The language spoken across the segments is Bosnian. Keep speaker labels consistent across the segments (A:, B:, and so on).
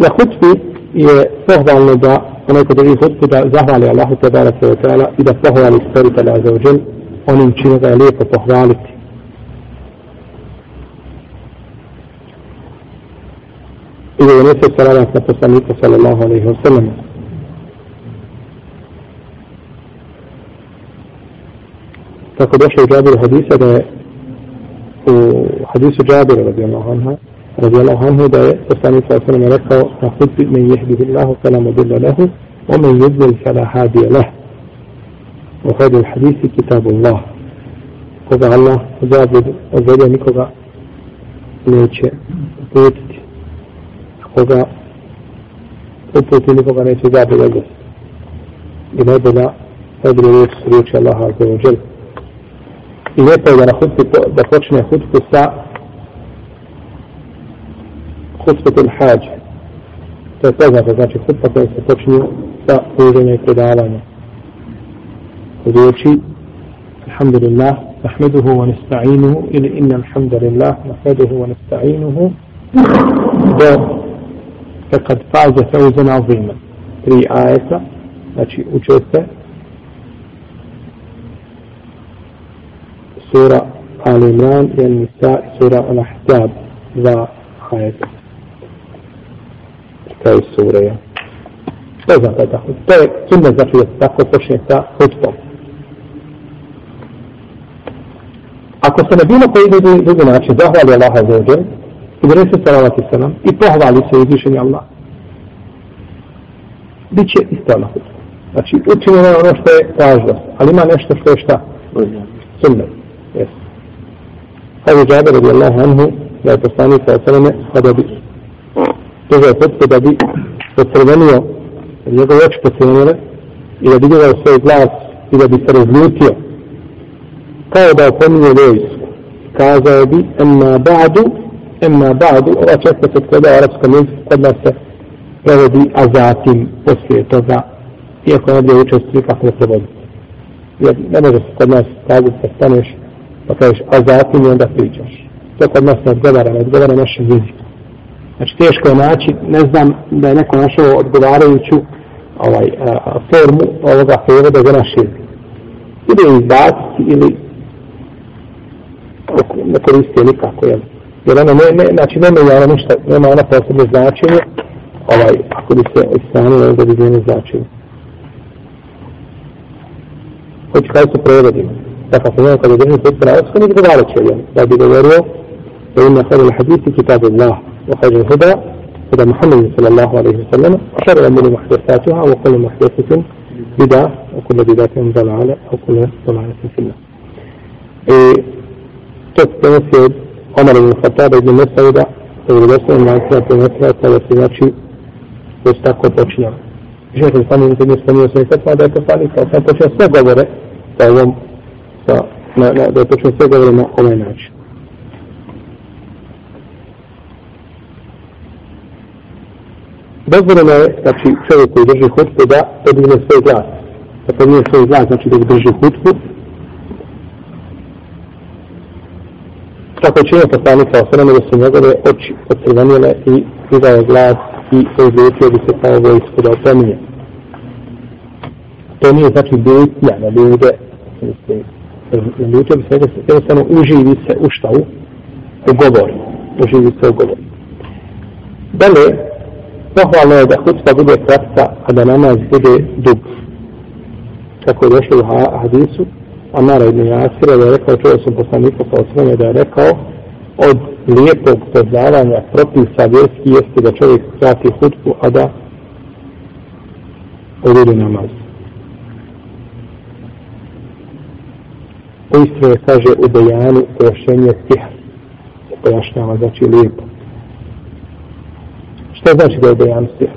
A: Na hutbi je pohvalno da onaj ko drži hutbu da zahvali Allahu te barak wa ta'ala i da pohvali stvoritelja za uđel onim čime ga je lijepo pohvaliti. I da je nese salavat na poslanika sallallahu alaihi wa sallam. Tako došlo u Džabiru hadisa da je u hadisu Džabira radijallahu anha رضي الله عنه ده الرسول صلى الله عليه وسلم ذكر فخذ من يهده الله فلا مضل له ومن يضلل فلا هادي له. وهذا الحديث كتاب الله. كوغا الله زابد وزاد نيكوغا نيتشي بوتتي كوغا بوتتي نيكوغا نيتشي زابد وزاد لماذا لا أدري ليش سريك الله عز وجل. إذا كان أخذت بطرشني أخذت الساعة hutbetul hađ to je poznato znači hutba koja se počinju sa služenja i predavanja riječi alhamdulillah نحمده ونستعينه إلى إن الحمد لله نحمده ونستعينه فقد فاز فوزا عظيما tri ajeta znači učete sura Al Imran i Al Nisa i sura Al Ahzab dva ajeta to je sura ja što znači tako to je sunne znači da tako počne sa hutbom Ako se na bilo koji drugi, drugi način zahvali Allaha za ođe, i donese salavat i salam, i pohvali se uzvišenje Allah, bit će isto na hutbu. Znači, učinjeno je ono što je važno, ali ima nešto što je šta? Sunne. Yes. Kaže Džaber radijallahu anhu, da je poslanik sa osaleme, kada bi njega je potpuno da bi pocrvenio, njegove oči pocrvenile, i da bi gledao svoj glas i da bi se razljutio, kao da opominje vojsku. Kazao bi, emma ba'du, emma ba'du, ova često se kada u arapskom jeziku kod nas se prevodi, a zatim poslije toga, iako ne bi učestvi kako ne prevodi. Jer ne može se kod nas kazati da staneš, pa kažeš, a zatim i onda pričaš. To kod nas ne odgovara, ne odgovara našem jeziku. Znači teško je naći, ne znam da je neko našao odgovarajuću ovaj, a, formu ovoga prevoda za naš jezik. Ili izbaciti, ili ne koristio nikako, jel? Jer ono ne, ne, znači nema ona ništa, nema ona posebno značenje, ovaj, ako bi se istanilo, onda bi njene značenje. Hoću kada su prevodimo. Dakle, ako nema kada drži put pravosku, nek dodalo će, jel? Da bi govorio, da ima sada na hadisi kitab Allah, wa hađa huda, huda Muhammed sallallahu alaihi wa sallam, a šara lamuni muhdesatuha, wa kullu muhdesatin bida, wa kullu bidatin dalale, wa kullu dalaletin finna. I to se prenosi od Omar ibn Khattaba ibn Mesauda, to je vjerovostavljeno na Ankara prenosila, kada se znači već tako počinjalo. Žena se sami ne spomnio sve fetva da je poslanik, kao sam počeo sve govore sa ovom, sa, na, na, da je počeo sve govore na ovaj način. Dozvoljeno je, znači, čovjek koji drži hutbu da podigne svoj glas. Da podigne svoj glas, znači da drži hutbu, Tako je činio o sveme da su njegove oči ocrvenile i vidao glas i izvjetio bi se kao vojsku da opominje. To nije znači ljutnja na ljude, na ljude bi se jednostavno uživi se u šta u, u govor. Uživi se u govor. Dalje, pohvalno je da hutba bude kratka, a da namaz bude dug. Kako je došlo u hadisu, Amara ibn Jasira da je rekao, čuo sam poslanika sa osvrame da je rekao, od lijepog poznavanja propisa vjerski jeste da čovjek krati hutbu, a da odredi namaz. Uistinu je, kaže, u Dejanu pojašnjenje stiha. Pojašnjava, znači lijepo. Što znači da je Dejan stiha?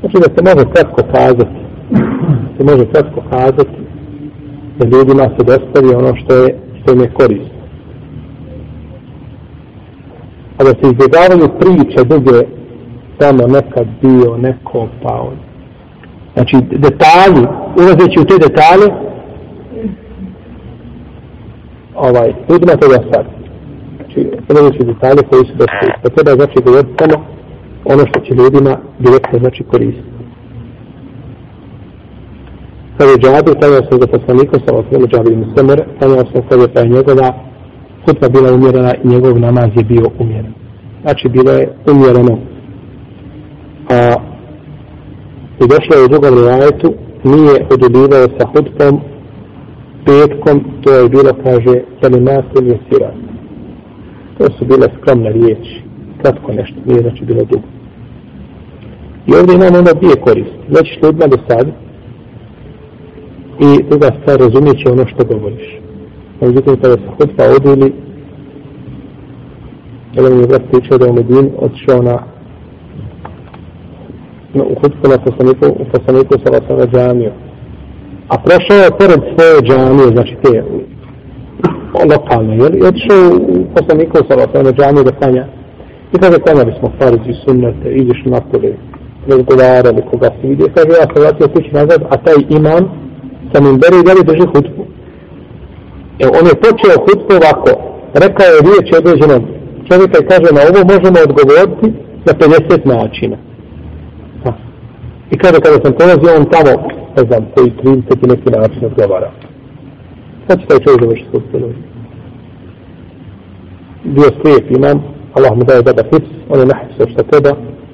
A: Znači da se može kratko kazati. Se može kratko kazati da ljudima se dostavi ono što je što im je korisno. A da se izbjegavaju priče duge tamo nekad bio, neko pa on. Znači detalji, ulazeći u te detalje, ovaj, ljudima to dostavi. Znači, ulazeći u detalje koji su dostavi. Pa treba znači govoriti samo ono što će ljudima direktno znači koristiti. Kad je džabir, tada sam za poslanikom, sa osnovom džabir mu semer, tada sam kad je pa njegova hutba bila umjerena i njegov namaz je bio umjeren. Znači, bilo je umjereno. A, I došlo je u drugom rivajetu, nije odubivao sa hutbom petkom, to je bilo, kaže, kelimatum je sirat. To su bile skromne riječi, kratko nešto, nije znači bilo dugo. I ovdje imamo onda dvije koristi. Znači što odmah do sad i druga stvar razumije će ono što govoriš. A Međutim, kada se hutba odili, jedan mi je brat pričao da je Medin otišao na no, u hutbu na poslaniku, u poslaniku sa vasom na džamiju. A prošao je pored svoje džamije, znači te lokalne, jel? I otišao u poslaniku sa vasom na džamiju da klanja. I kada klanjali smo farizi, sunnete, idiš napolje, razgovarali koga se vidio. Kaže, ja se vratio kući nazad, a taj imam sa mimberi i dalje drži hutbu. E, on je počeo hutbu ovako, rekao je riječ određenom čovjeka i kaže, na ovo možemo odgovoriti na 50 načina. I kaže, kada sam polazio on tamo, ne znam, koji 30 i neki način odgovara. Sad će taj čovjek završiti hutbu. Bio slijep imam, Allah mu daje dobar hips, on je nahisao što treba,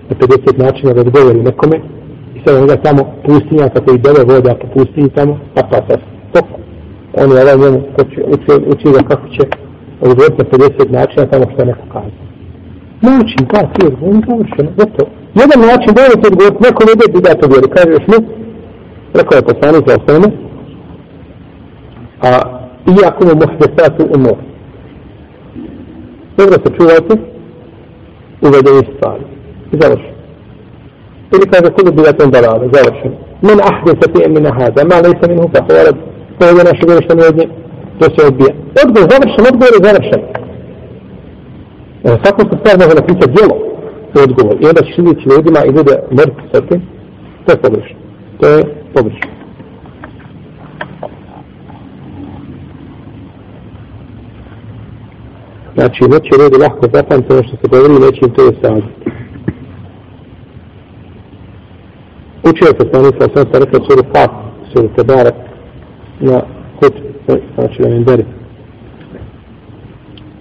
A: na 50 načina da odgovori nekome, i sad on ga tamo pustinja, kako i dele voda po pustinji tamo, pa pa pa stop. On je ovaj njemu učio, učio ga kako će odgovoriti na 50 načina tamo što neko kaže. Način, pa, svijet, on je završeno, gotovo jedan način da je odgovoriti, neko ne ide da to vjeri, kaže još mi, rekao je poslanik za osnovne, a i ako mu muhdesatu umor. Dobro se čuvajte, uvedeni stvari. زوجهم تلك هذا كله بلا ضلالة زوجهم من أحدث شيئا من هذا ما ليس منه فهو ولد فهو لنا شغل شنو يجي تسعود بيع أقدر زوج شنو أقدر زوج شنو فقط تستخدم هنا في تجيله في تقول يلا شنو شنو يجي ما يبدأ مرت سكي تفضلش تفضلش Znači, neće redi lahko zapamtiti ono što se govorili, neće im to ostaviti. Učio se stani sa osam sa rekao suru Fat, suru Tebara, na kut, e, znači na Minderi.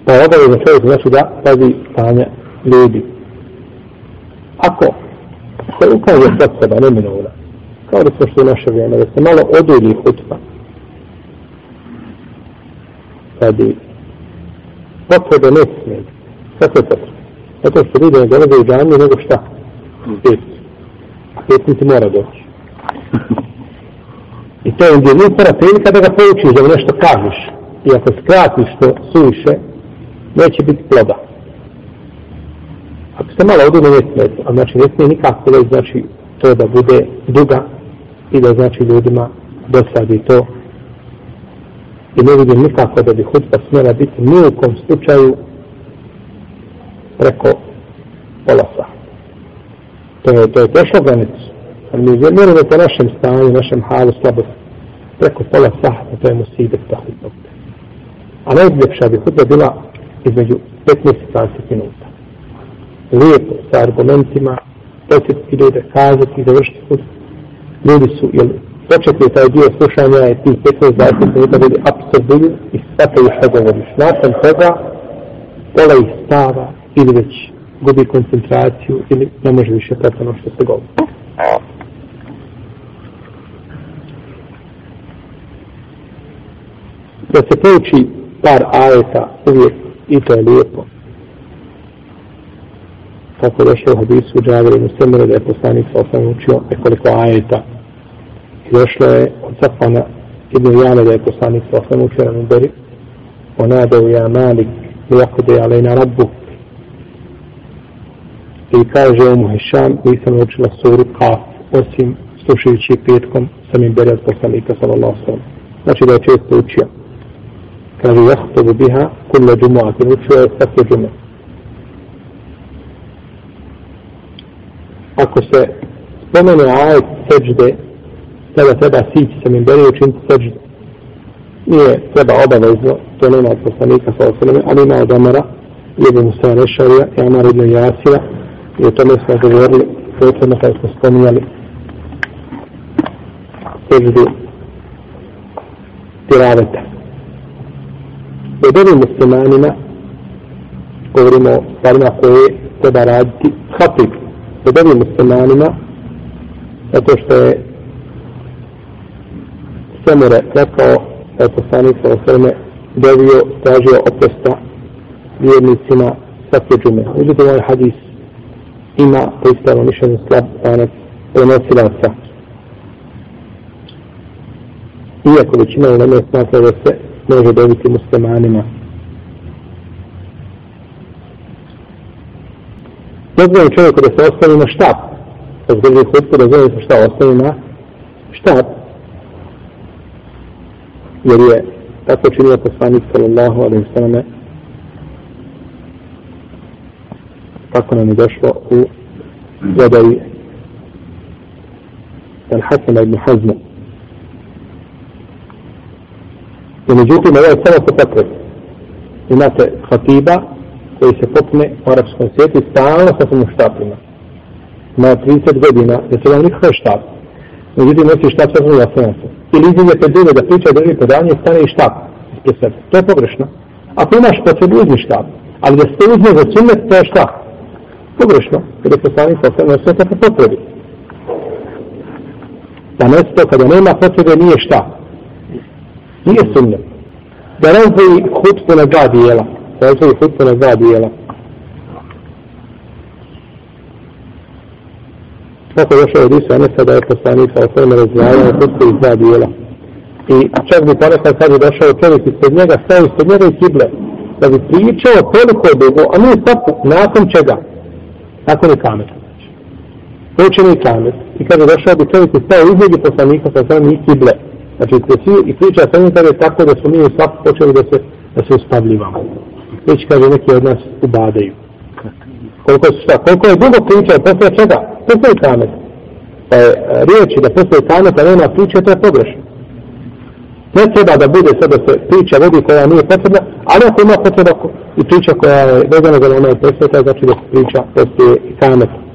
A: Pa je obavezno čovjek znači da pazi stanje ljudi. Ako se ukaže sad seba, ne minula, kao da smo što je naše vrijeme, da se malo odulji hutba, kad bi potrebe ne smije, kako je potrebe? Zato što ljudi ne dolaze u džanju, nego šta? Pet pjesnici ti mora doći. I to je jedinstvena prilika da ga poučiš, da mu nešto kažeš. I ako skratiš to suviše, neće biti ploda. Ako se malo odine ne smije, a znači ne smije nikako da znači to da bude duga i da znači ljudima dosadi to. I ne vidim nikako da bi hudba smjela biti nijekom u slučaju preko pola. To je, to je prešlo granicu. Ali mi vjerujemo po našem stanju, našem halu slabosti. Preko pola sahata, to je musibet ta hutba. A najljepša bi hudba bila između 15 i 20 minuta lijepo sa argumentima posjetiti ljude, kazati, završiti hudbu. Ljudi su, jel, početni taj dio slušanja je tih 15-20 minuta bili apsorbili i shvataju što govoriš. Nakon toga, pola ih stava ili već gubi koncentraciju ili ne može više pratiti ono što se govori. Da se pouči par ajeta uvijek i to je lijepo kako došlo u hadisu Džabir i Muslimira da je poslanik sa osam učio nekoliko ajeta. I došlo je od Safana Ibn Jana da je poslanik sa osam učio na Nuberi. Onadao ja Malik li je alejna rabbu. I kaže u Muhišam, nisam učila suru Kaf, osim slušajući petkom sam im beri poslanika sallallahu sallam. Znači da je često učio. Kaže, jahtobu biha kulle džumu'atin, učio je svake džume. ako se spomene ajet seđde, tada treba sići sa mimberi i učiniti seđde. Nije treba obavezno, to nema od poslanika sallallahu sallam, ali ima od Amara, Ibn Musa Rešarija i Amar ibn Jasira, I o tome smo govorili, prethodno kada smo spominjali seždu tiraveta. O dobrim muslimanima govorimo o stvarima koje treba raditi hatib. O dobrim muslimanima zato što je Semure rekao da je poslanik sa osrme dovio, tražio oprosta vjernicima svake džume. Uđete ovaj hadis ima po poistavno mišljenju slab lanac prenosilaca. Iako većina u neme smatra da se može dobiti muslimanima. Dozvoljeno čovjeku da se ostavi na štap. Kad zgrži hutku, dozvoljeno se šta ostavi na štap. Jer je tako činio poslanik sallallahu alaihi sallam Tako nam je došlo u vodavi al Hasana ibn Hazma. I međutim, ovo je samo po potrebi. Imate hatiba koji se popne u arapskom svijetu stalno sa svojim štapima. Na 30 godina, da se vam nikakav štap. Međutim, nosi štap sa svojim jasnancem. Ili izim je pred druge da priča drži podanje, stane i štap ispred sebe. To je pogrešno. Ako imaš potrebu, uzmi štap. Ali da se uzme za sunnet, to je štap pogrešno, jer je poslanik sa sve sve po potrebi. Da mesto kada nema potrebe nije šta? Nije sumnje. Da razvoji hutbu na dva dijela. Da razvoji hutbu na dva dijela. Kako je došao od Isu Anesa da je poslanik sa sve razvojao hutbu iz dva dijela. I čak bi ponekad kad je došao čovjek ispred njega, stao ispred njega i kible. Da bi pričao koliko dugo, a nije sapu, nakon čega? Nakon ikameta. Počne ikamet. I kada došao bi čovjek i stao između poslanika pa sa svojim i kible. Znači, se svi i priča sa njim kada je tako da su mi u svaku počeli da se, da se uspavljivamo. Već kaže neki od nas ubadaju. Koliko, šta, koliko je dugo pričao, posle čega? Posle ikamet. Pa je e, riječi da posle ikameta nema priče, to je pogrešno. Ne treba da bude sve da se priča vodi koja nije potrebna, ali ako ima potreba i priča koja je vezana za onaj presveta, znači da se priča poslije kameta.